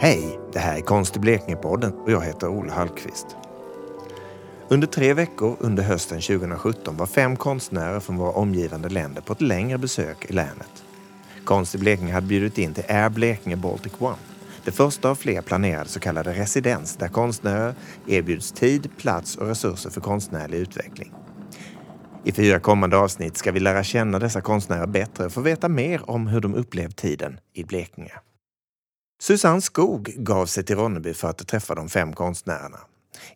Hej, det här är Konst i Blekinge-podden och jag heter Ola Hallqvist. Under tre veckor under hösten 2017 var fem konstnärer från våra omgivande länder på ett längre besök i länet. Konst i Blekinge hade bjudit in till Air Blekinge Baltic One. Det första av fler planerade så kallade residens där konstnärer erbjuds tid, plats och resurser för konstnärlig utveckling. I fyra kommande avsnitt ska vi lära känna dessa konstnärer bättre och få veta mer om hur de upplevt tiden i Blekinge. Susanne Skog gav sig till Ronneby för att träffa de fem konstnärerna.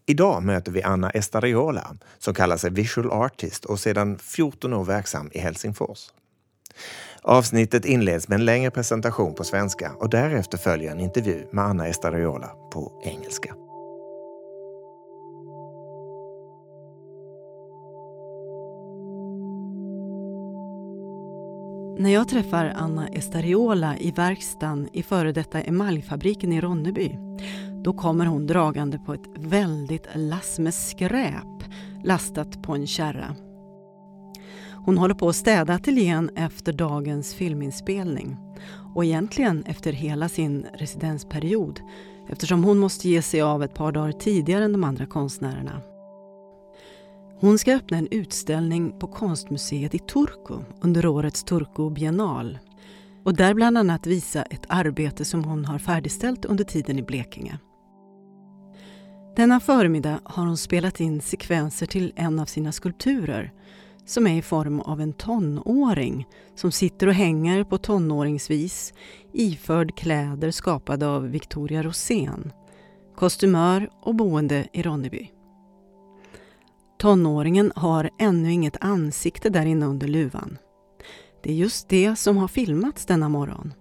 Idag möter vi Anna Estariola som kallar sig visual artist och sedan 14 år verksam i Helsingfors. Avsnittet inleds med en längre presentation på svenska och därefter följer en intervju med Anna Estariola på engelska. När jag träffar Anna Estariola i verkstaden i före detta emaljfabriken i Ronneby, då kommer hon dragande på ett väldigt lass med skräp lastat på en kärra. Hon håller på att städa ateljén efter dagens filminspelning och egentligen efter hela sin residensperiod eftersom hon måste ge sig av ett par dagar tidigare än de andra konstnärerna. Hon ska öppna en utställning på konstmuseet i Turku under årets Turku biennal och där bland annat visa ett arbete som hon har färdigställt under tiden i Blekinge. Denna förmiddag har hon spelat in sekvenser till en av sina skulpturer som är i form av en tonåring som sitter och hänger på tonåringsvis iförd kläder skapade av Victoria Rosén, kostymör och boende i Ronneby. Tonåringen har ännu inget ansikte där inne under luvan. Det är just det som har filmats denna morgon.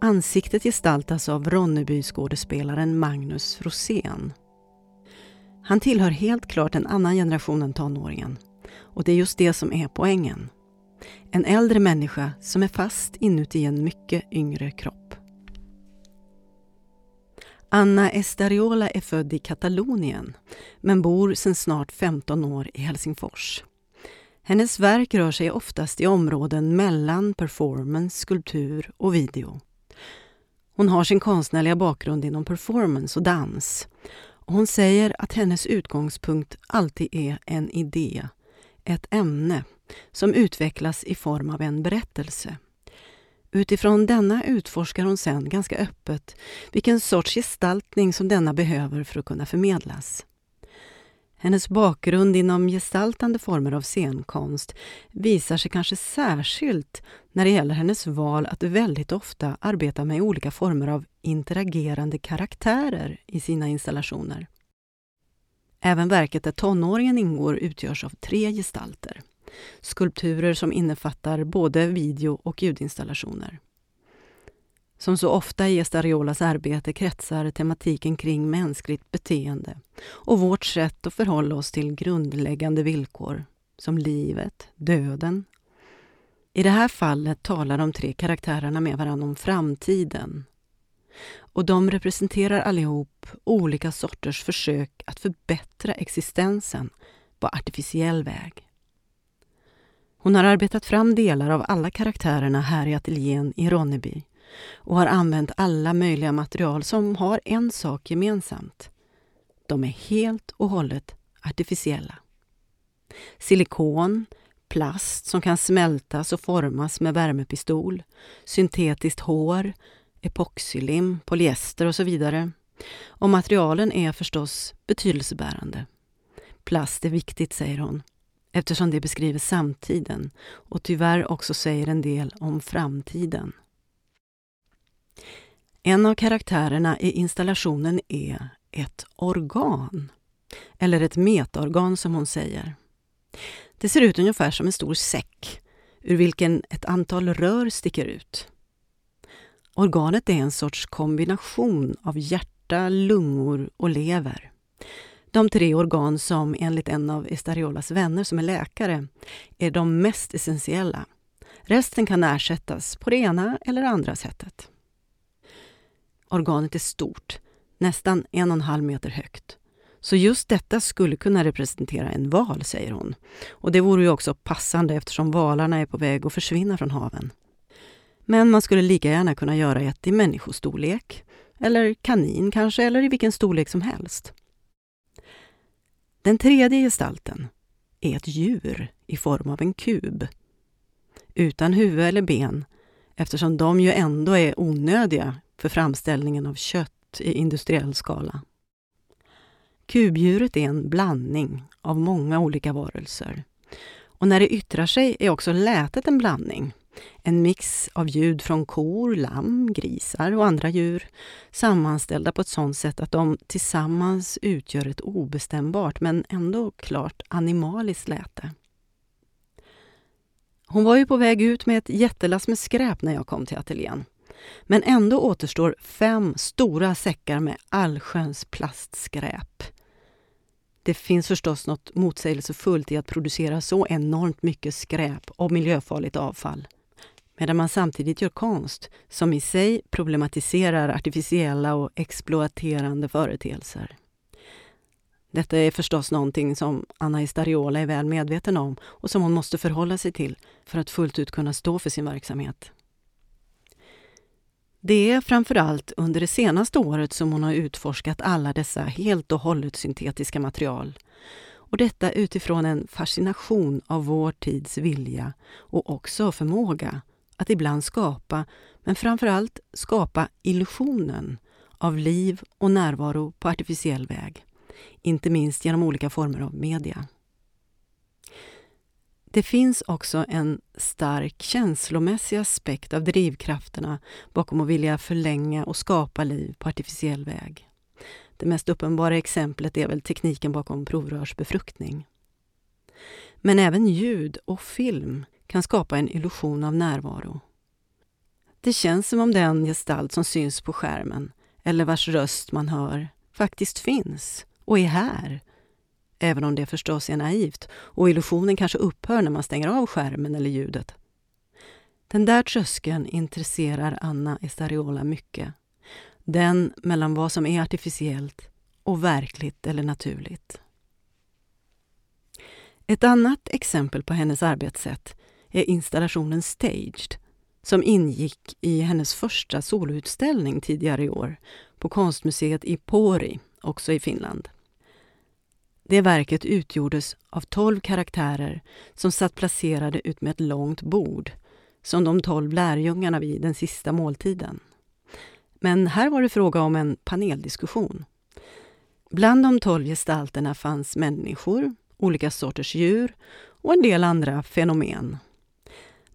Ansiktet gestaltas av Ronneby-skådespelaren Magnus Rosén. Han tillhör helt klart en annan generation än tonåringen. Och det är just det som är poängen. En äldre människa som är fast inuti en mycket yngre kropp. Anna Estariola är född i Katalonien men bor sedan snart 15 år i Helsingfors. Hennes verk rör sig oftast i områden mellan performance, skulptur och video. Hon har sin konstnärliga bakgrund inom performance och dans. hon säger att hennes utgångspunkt alltid är en idé, ett ämne som utvecklas i form av en berättelse. Utifrån denna utforskar hon sen ganska öppet vilken sorts gestaltning som denna behöver för att kunna förmedlas. Hennes bakgrund inom gestaltande former av scenkonst visar sig kanske särskilt när det gäller hennes val att väldigt ofta arbeta med olika former av interagerande karaktärer i sina installationer. Även verket där tonåringen ingår utgörs av tre gestalter. Skulpturer som innefattar både video och ljudinstallationer. Som så ofta i Estariolas arbete kretsar tematiken kring mänskligt beteende och vårt sätt att förhålla oss till grundläggande villkor som livet, döden. I det här fallet talar de tre karaktärerna med varandra om framtiden. Och de representerar allihop olika sorters försök att förbättra existensen på artificiell väg. Hon har arbetat fram delar av alla karaktärerna här i ateljén i Ronneby och har använt alla möjliga material som har en sak gemensamt. De är helt och hållet artificiella. Silikon, plast som kan smältas och formas med värmepistol, syntetiskt hår, epoxylim, polyester och så vidare. Och materialen är förstås betydelsebärande. Plast är viktigt, säger hon, eftersom det beskriver samtiden och tyvärr också säger en del om framtiden. En av karaktärerna i installationen är ett organ. Eller ett metaorgan som hon säger. Det ser ut ungefär som en stor säck ur vilken ett antal rör sticker ut. Organet är en sorts kombination av hjärta, lungor och lever. De tre organ som enligt en av Estariolas vänner som är läkare är de mest essentiella. Resten kan ersättas på det ena eller andra sättet. Organet är stort, nästan en och en halv meter högt. Så just detta skulle kunna representera en val, säger hon. Och det vore ju också passande eftersom valarna är på väg att försvinna från haven. Men man skulle lika gärna kunna göra ett i människostorlek, eller kanin kanske, eller i vilken storlek som helst. Den tredje gestalten är ett djur i form av en kub. Utan huvud eller ben, eftersom de ju ändå är onödiga för framställningen av kött i industriell skala. Kubdjuret är en blandning av många olika varelser. Och när det yttrar sig är också lätet en blandning. En mix av ljud från kor, lamm, grisar och andra djur sammanställda på ett sådant sätt att de tillsammans utgör ett obestämbart men ändå klart animaliskt läte. Hon var ju på väg ut med ett jättelass med skräp när jag kom till ateljén. Men ändå återstår fem stora säckar med allsköns plastskräp. Det finns förstås något motsägelsefullt i att producera så enormt mycket skräp och miljöfarligt avfall medan man samtidigt gör konst som i sig problematiserar artificiella och exploaterande företeelser. Detta är förstås någonting som Anna Istariola är väl medveten om och som hon måste förhålla sig till för att fullt ut kunna stå för sin verksamhet. Det är framför allt under det senaste året som hon har utforskat alla dessa helt och hållet syntetiska material. Och detta utifrån en fascination av vår tids vilja och också förmåga att ibland skapa, men framför allt skapa illusionen av liv och närvaro på artificiell väg. Inte minst genom olika former av media. Det finns också en stark känslomässig aspekt av drivkrafterna bakom att vilja förlänga och skapa liv på artificiell väg. Det mest uppenbara exemplet är väl tekniken bakom provrörsbefruktning. Men även ljud och film kan skapa en illusion av närvaro. Det känns som om den gestalt som syns på skärmen, eller vars röst man hör, faktiskt finns och är här Även om det förstås är naivt och illusionen kanske upphör när man stänger av skärmen eller ljudet. Den där tröskeln intresserar Anna Estariola mycket. Den mellan vad som är artificiellt och verkligt eller naturligt. Ett annat exempel på hennes arbetssätt är installationen Staged som ingick i hennes första soloutställning tidigare i år på konstmuseet i Pori, också i Finland. Det verket utgjordes av tolv karaktärer som satt placerade ut med ett långt bord, som de tolv lärjungarna vid den sista måltiden. Men här var det fråga om en paneldiskussion. Bland de tolv gestalterna fanns människor, olika sorters djur och en del andra fenomen.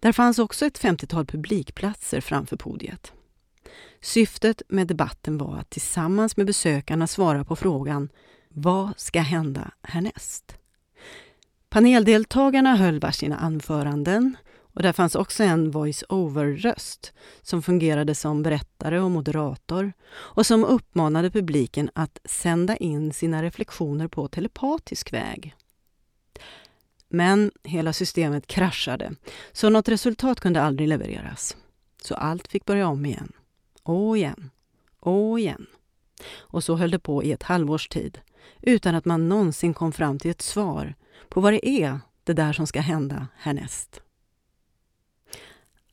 Där fanns också ett 50-tal publikplatser framför podiet. Syftet med debatten var att tillsammans med besökarna svara på frågan vad ska hända härnäst? Paneldeltagarna höll varsina anföranden och där fanns också en voice-over-röst som fungerade som berättare och moderator och som uppmanade publiken att sända in sina reflektioner på telepatisk väg. Men hela systemet kraschade, så något resultat kunde aldrig levereras. Så allt fick börja om igen. Och igen. Och igen. Och så höll det på i ett halvårs tid utan att man någonsin kom fram till ett svar på vad det är det där som ska hända härnäst.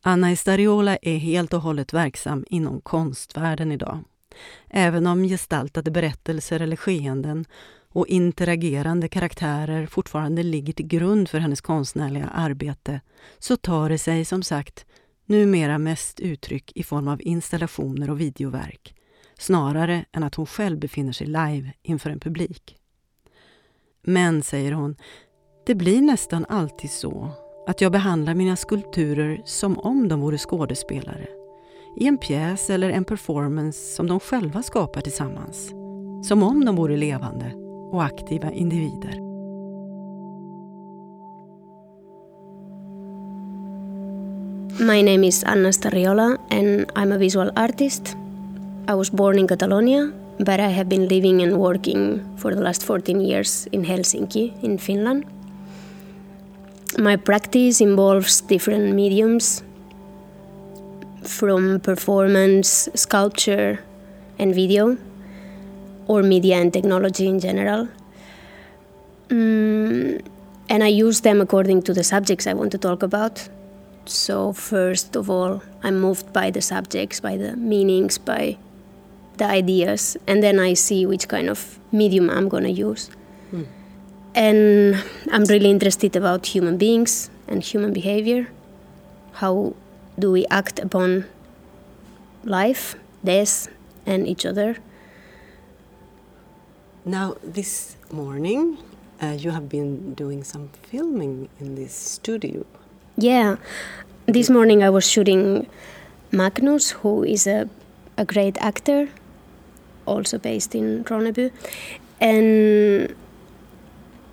Anna Estariola är helt och hållet verksam inom konstvärlden idag. Även om gestaltade berättelser eller skeenden och interagerande karaktärer fortfarande ligger till grund för hennes konstnärliga arbete så tar det sig som sagt numera mest uttryck i form av installationer och videoverk snarare än att hon själv befinner sig live inför en publik. Men, säger hon, det blir nästan alltid så att jag behandlar mina skulpturer som om de vore skådespelare i en pjäs eller en performance som de själva skapar tillsammans. Som om de vore levande och aktiva individer. My name is Anna Estariola and I'm a visual artist. I was born in Catalonia, but I have been living and working for the last 14 years in Helsinki, in Finland. My practice involves different mediums from performance, sculpture, and video, or media and technology in general. Mm, and I use them according to the subjects I want to talk about. So, first of all, I'm moved by the subjects, by the meanings, by the ideas, and then I see which kind of medium I'm gonna use. Mm. And I'm really interested about human beings and human behavior. How do we act upon life, death, and each other? Now, this morning, uh, you have been doing some filming in this studio. Yeah, this morning I was shooting Magnus, who is a, a great actor, also based in Ronneby. And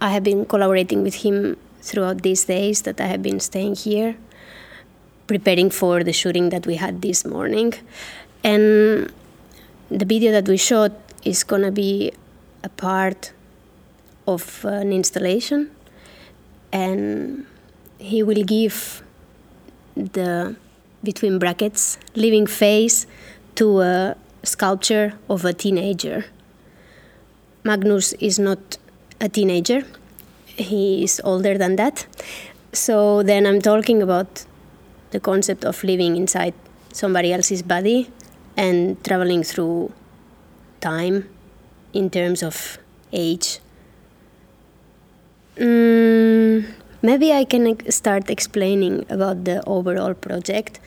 I have been collaborating with him throughout these days that I have been staying here, preparing for the shooting that we had this morning. And the video that we shot is gonna be a part of an installation, and he will give the between brackets living face to a sculpture of a teenager. Magnus is not a teenager, he is older than that. So then I'm talking about the concept of living inside somebody else's body and traveling through time in terms of age. Mm, maybe I can start explaining about the overall project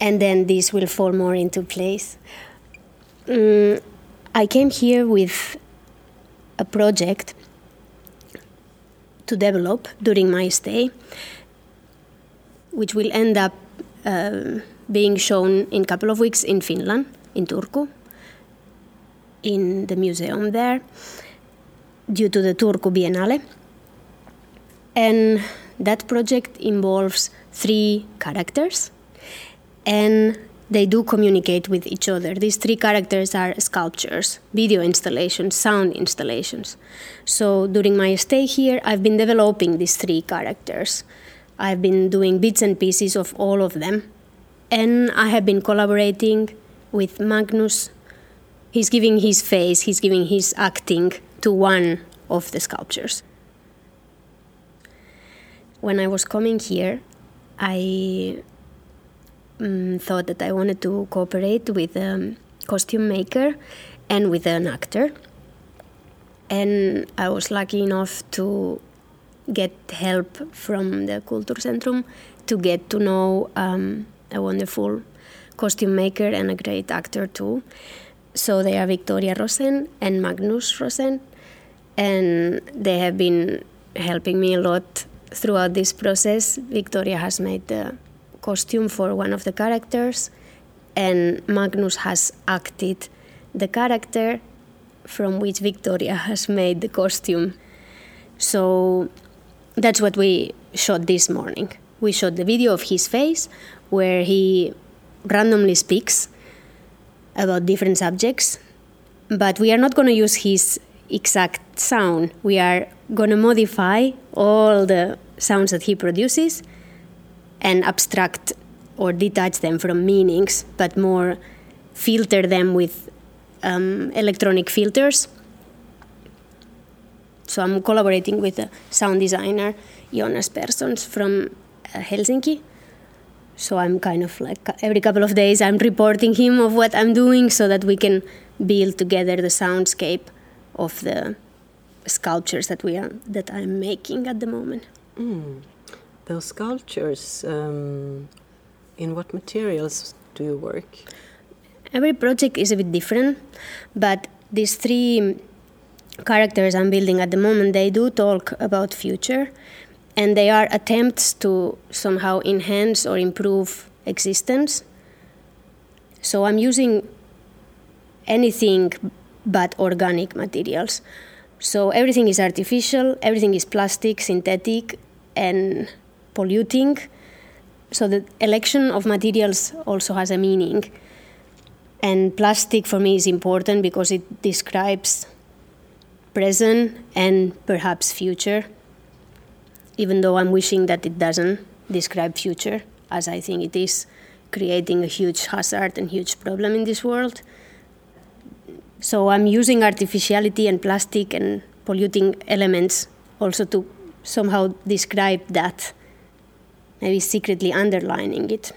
and then this will fall more into place. Mm, I came here with a project to develop during my stay, which will end up uh, being shown in a couple of weeks in Finland, in Turku, in the museum there, due to the Turku Biennale. And that project involves three characters, and they do communicate with each other. These three characters are sculptures, video installations, sound installations. So during my stay here, I've been developing these three characters. I've been doing bits and pieces of all of them. And I have been collaborating with Magnus. He's giving his face, he's giving his acting to one of the sculptures. When I was coming here, I um, thought that I wanted to cooperate with a costume maker and with an actor. And I was lucky enough to get help from the Kulturcentrum to get to know um, a wonderful costume maker and a great actor too. So they are Victoria Rosen and Magnus Rosen, and they have been helping me a lot throughout this process. Victoria has made the costume for one of the characters, and Magnus has acted the character from which Victoria has made the costume. So that's what we shot this morning. We shot the video of his face where he randomly speaks about different subjects, but we are not going to use his exact sound. We are going to modify all the sounds that he produces and abstract or detach them from meanings, but more filter them with um, electronic filters. So I'm collaborating with a sound designer, Jonas Persons from uh, Helsinki. So I'm kind of like every couple of days I'm reporting him of what I'm doing so that we can build together the soundscape of the sculptures that we are that I'm making at the moment. Mm those sculptures, um, in what materials do you work? Every project is a bit different, but these three characters I'm building at the moment, they do talk about future, and they are attempts to somehow enhance or improve existence. So I'm using anything but organic materials. So everything is artificial, everything is plastic, synthetic, and polluting. So the election of materials also has a meaning. And plastic for me is important because it describes present and perhaps future, even though I'm wishing that it doesn't describe future, as I think it is creating a huge hazard and huge problem in this world. So I'm using artificiality and plastic and polluting elements also to somehow describe that maybe secretly underlining it.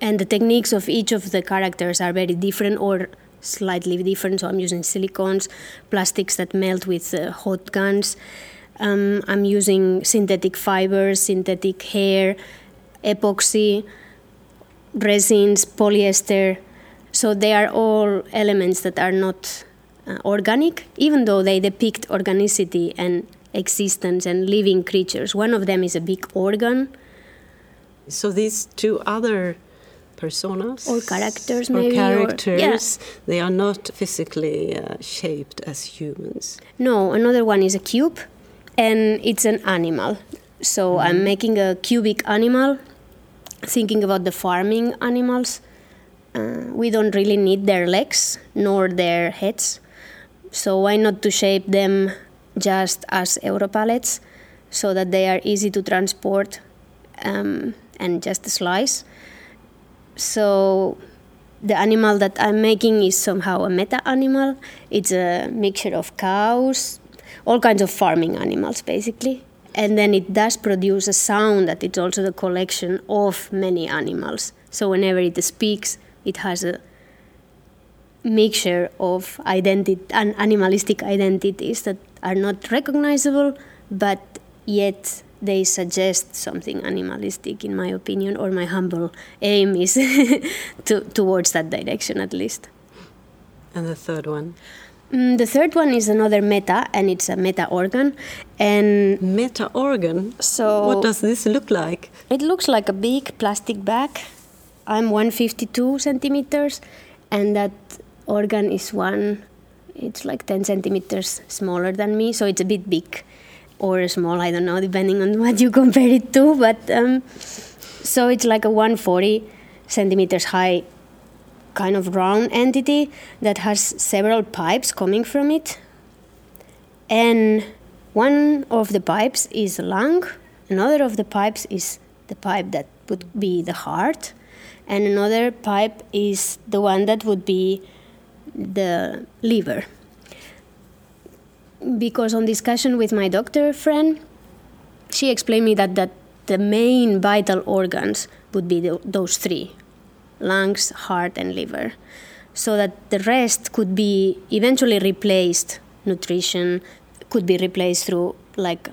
And the techniques of each of the characters are very different or slightly different. So I'm using silicones, plastics that melt with uh, hot guns. Um, I'm using synthetic fibers, synthetic hair, epoxy, resins, polyester. So they are all elements that are not uh, organic, even though they depict organicity and existence and living creatures. One of them is a big organ. So these two other personas or characters, or maybe characters, or, yeah. they are not physically uh, shaped as humans. No, another one is a cube, and it's an animal. So mm. I'm making a cubic animal, thinking about the farming animals. Uh, we don't really need their legs nor their heads, so why not to shape them just as Europallets so that they are easy to transport um, and just slice. So the animal that I'm making is somehow a meta animal. It's a mixture of cows, all kinds of farming animals basically. And then it does produce a sound that it's also the collection of many animals. So whenever it speaks, it has a mixture of identity and animalistic identities that are not recognizable, but yet they suggest something animalistic, in my opinion, or my humble aim is to, towards that direction at least. And the third one? Mm, the third one is another meta, and it's a meta organ. And meta organ. So what does this look like? It looks like a big plastic bag. I'm 152 centimeters, and that organ is one. It's like 10 centimeters smaller than me, so it's a bit big or small. I don't know, depending on what you compare it to. But um, so it's like a 140 centimeters high kind of round entity that has several pipes coming from it. And one of the pipes is lung, another of the pipes is the pipe that would be the heart, and another pipe is the one that would be the liver. Because on discussion with my doctor friend, she explained me that, that the main vital organs would be the, those three lungs, heart, and liver. So that the rest could be eventually replaced, nutrition could be replaced through like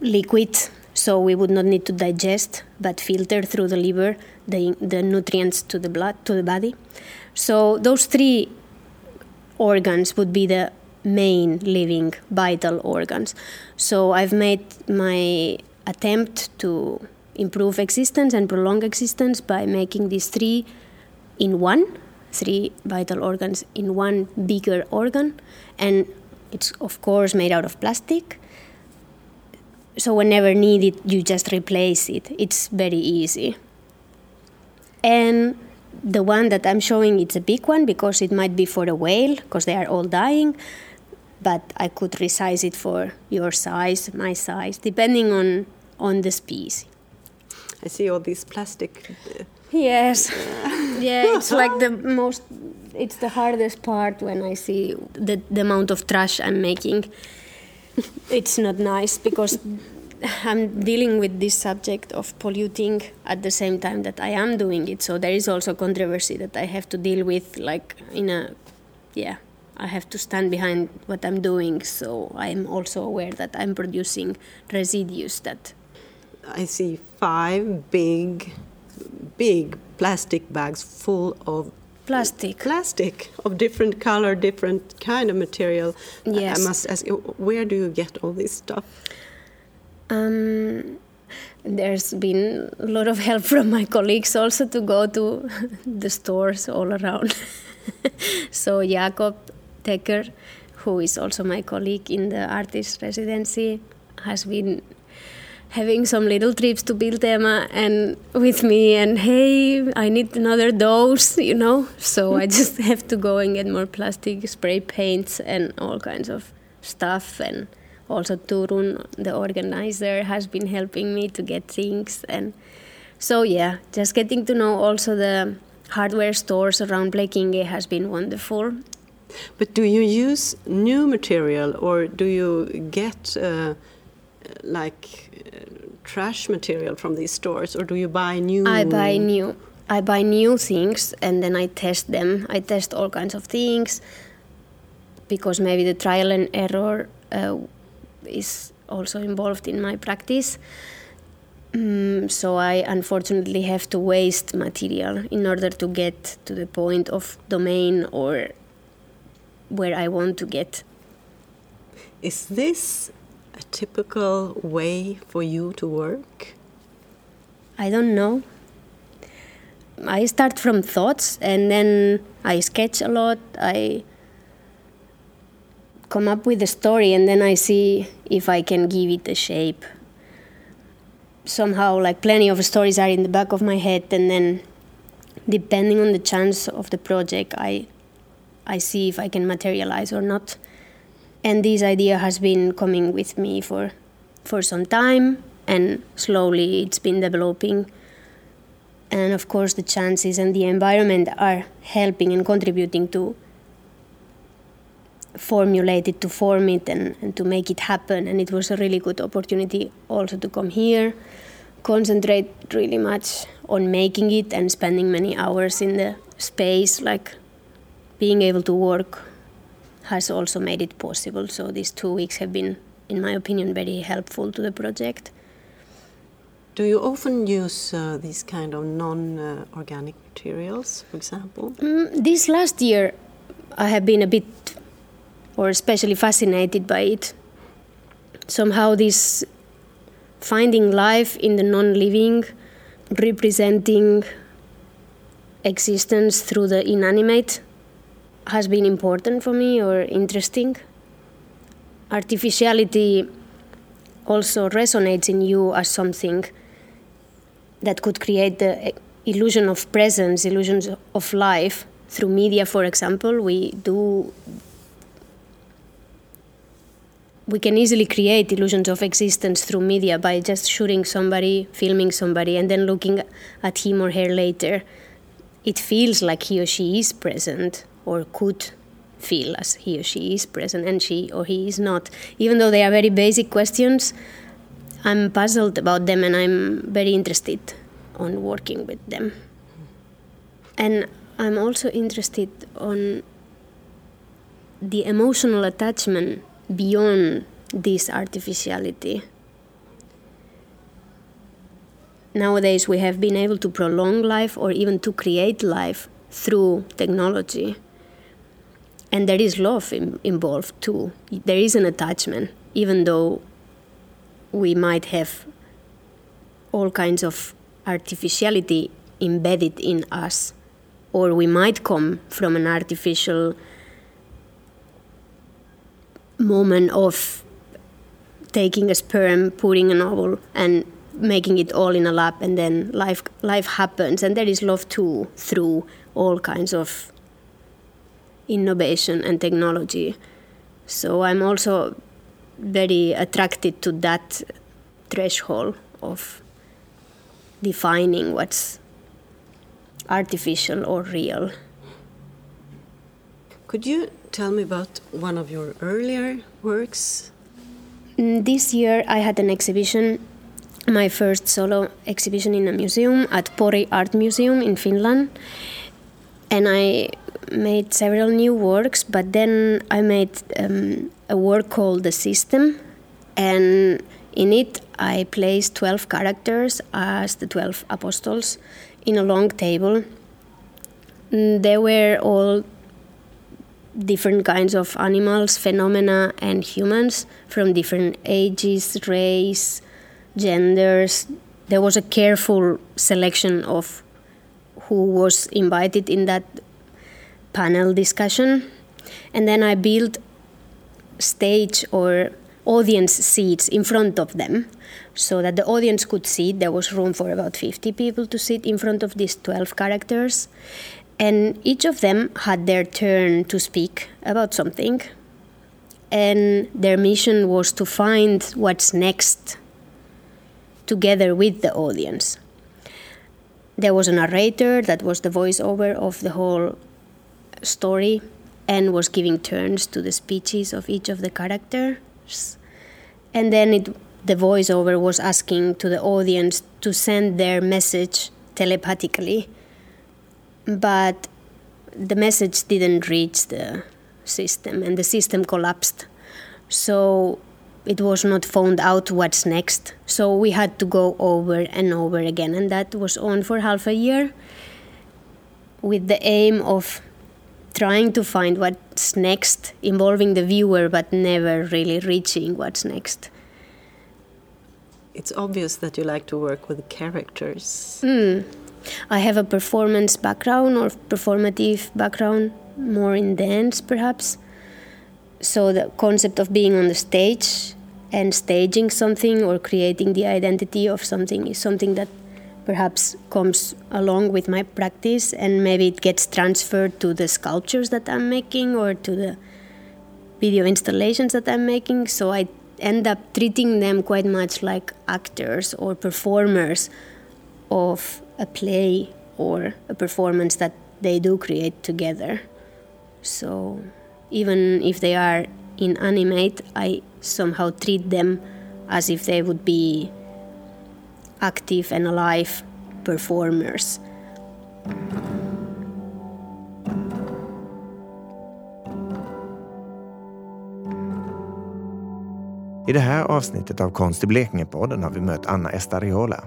liquid, so we would not need to digest, but filter through the liver the, the nutrients to the blood, to the body. So those three organs would be the main living vital organs. So I've made my attempt to improve existence and prolong existence by making these three in one, three vital organs in one bigger organ. And it's, of course, made out of plastic. So, whenever needed, you just replace it. It's very easy. And the one that I'm showing it's a big one because it might be for a whale because they are all dying but I could resize it for your size, my size, depending on on the species. I see all these plastic. Uh, yes, yeah, it's like the most. It's the hardest part when I see the the amount of trash I'm making. it's not nice because I'm dealing with this subject of polluting at the same time that I am doing it. So there is also controversy that I have to deal with, like in a, yeah, I have to stand behind what I'm doing. So I'm also aware that I'm producing residues that. I see five big, big plastic bags full of plastic plastic of different color different kind of material yes. i must ask you where do you get all this stuff um, there's been a lot of help from my colleagues also to go to the stores all around. so Jakob Tecker, who is also my colleague in the artist residency, has been having some little trips to Biltema and with me and hey I need another dose you know so I just have to go and get more plastic spray paints and all kinds of stuff and also Turun, the organizer, has been helping me to get things. And so, yeah, just getting to know also the hardware stores around Blekinge has been wonderful. But do you use new material or do you get uh, like trash material from these stores or do you buy new? I buy new. I buy new things and then I test them. I test all kinds of things because maybe the trial and error uh, is also involved in my practice. Mm, so I unfortunately have to waste material in order to get to the point of domain or where I want to get. Is this a typical way for you to work? I don't know. I start from thoughts and then I sketch a lot. I come up with a story and then I see if I can give it a shape. Somehow, like plenty of stories are in the back of my head, and then depending on the chance of the project, I I see if I can materialize or not. And this idea has been coming with me for for some time, and slowly it's been developing. And of course the chances and the environment are helping and contributing to formulate it to form it and, and to make it happen. And it was a really good opportunity also to come here concentrate really much on making it and spending many hours in the space like being able to work has also made it possible so these two weeks have been in my opinion very helpful to the project do you often use uh, these kind of non-organic uh, materials, for example? Mm, this last year, I have been a bit, or especially fascinated by it. Somehow, this finding life in the non-living, representing existence through the inanimate, has been important for me or interesting. Artificiality also resonates in you as something that could create the illusion of presence, illusions of life through media, for example. We do. We can easily create illusions of existence through media by just shooting somebody, filming somebody, and then looking at him or her later. It feels like he or she is present, or could feel as he or she is present, and she or he is not. Even though they are very basic questions, I'm puzzled about them and I'm very interested on working with them. And I'm also interested on the emotional attachment beyond this artificiality. Nowadays, we have been able to prolong life or even to create life through technology. And there is love in, involved too. There is an attachment, even though we might have all kinds of artificiality embedded in us, or we might come from an artificial moment of taking a sperm, putting an ovule, and making it all in a lab, and then life life happens, and there is love too through all kinds of innovation and technology. So I'm also very attracted to that threshold of defining what's artificial or real. Could you tell me about one of your earlier works? Mm, this year I had an exhibition, my first solo exhibition in a museum at Pori Art Museum in Finland. And I made several new works, but then I made um, a work called The System, and in it I placed 12 characters as the 12 apostles in a long table. Mm, they were all different kinds of animals, phenomena, and humans from different ages, race, genders. There was a careful selection of who was invited in that panel discussion. And then I built stage or audience seats in front of them so that the audience could sit. There was room for about 50 people to sit in front of these 12 characters. And each of them had their turn to speak about something. And their mission was to find what's next together with the audience. There was a narrator that was the voiceover of the whole story and was giving turns to the speeches of each of the characters. And then it, the voiceover was asking to the audience to send their message telepathically but the message didn't reach the system and the system collapsed. So it was not found out what's next. So we had to go over and over again, and that was on for half a year with the aim of trying to find what's next, involving the viewer, but never really reaching what's next. It's obvious that you like to work with characters. Mm. I have a performance background or performative background, more in dance perhaps. So the concept of being on the stage and staging something or creating the identity of something is something that perhaps comes along with my practice and maybe it gets transferred to the sculptures that I'm making or to the video installations that I'm making. So I end up treating them quite much like actors or performers of a play or a performance that they do create together. So even if they are inanimate, I somehow treat them as if they would be active and alive performers. I det här avsnittet av Konst i Blekinge-podden har vi mött Anna Estariola,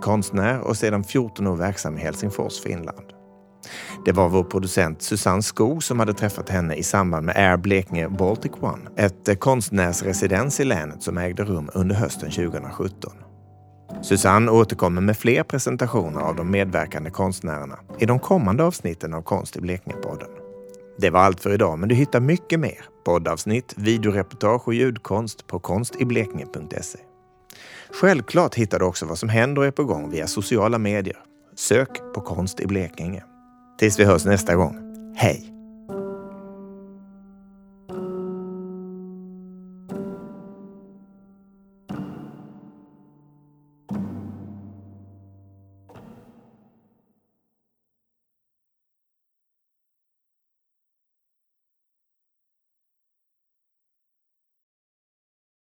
konstnär och sedan 14 år verksam i Helsingfors, Finland. Det var vår producent Susanne Skog som hade träffat henne i samband med Air Blekinge Baltic One, ett konstnärsresidens i länet som ägde rum under hösten 2017. Susanne återkommer med fler presentationer av de medverkande konstnärerna i de kommande avsnitten av Konst i Blekinge-podden. Det var allt för idag, men du hittar mycket mer, poddavsnitt, videoreportage och ljudkonst på konstiblekinge.se. Självklart hittar du också vad som händer och är på gång via sociala medier. Sök på Konst i Blekinge. Tills vi hörs nästa gång. Hej!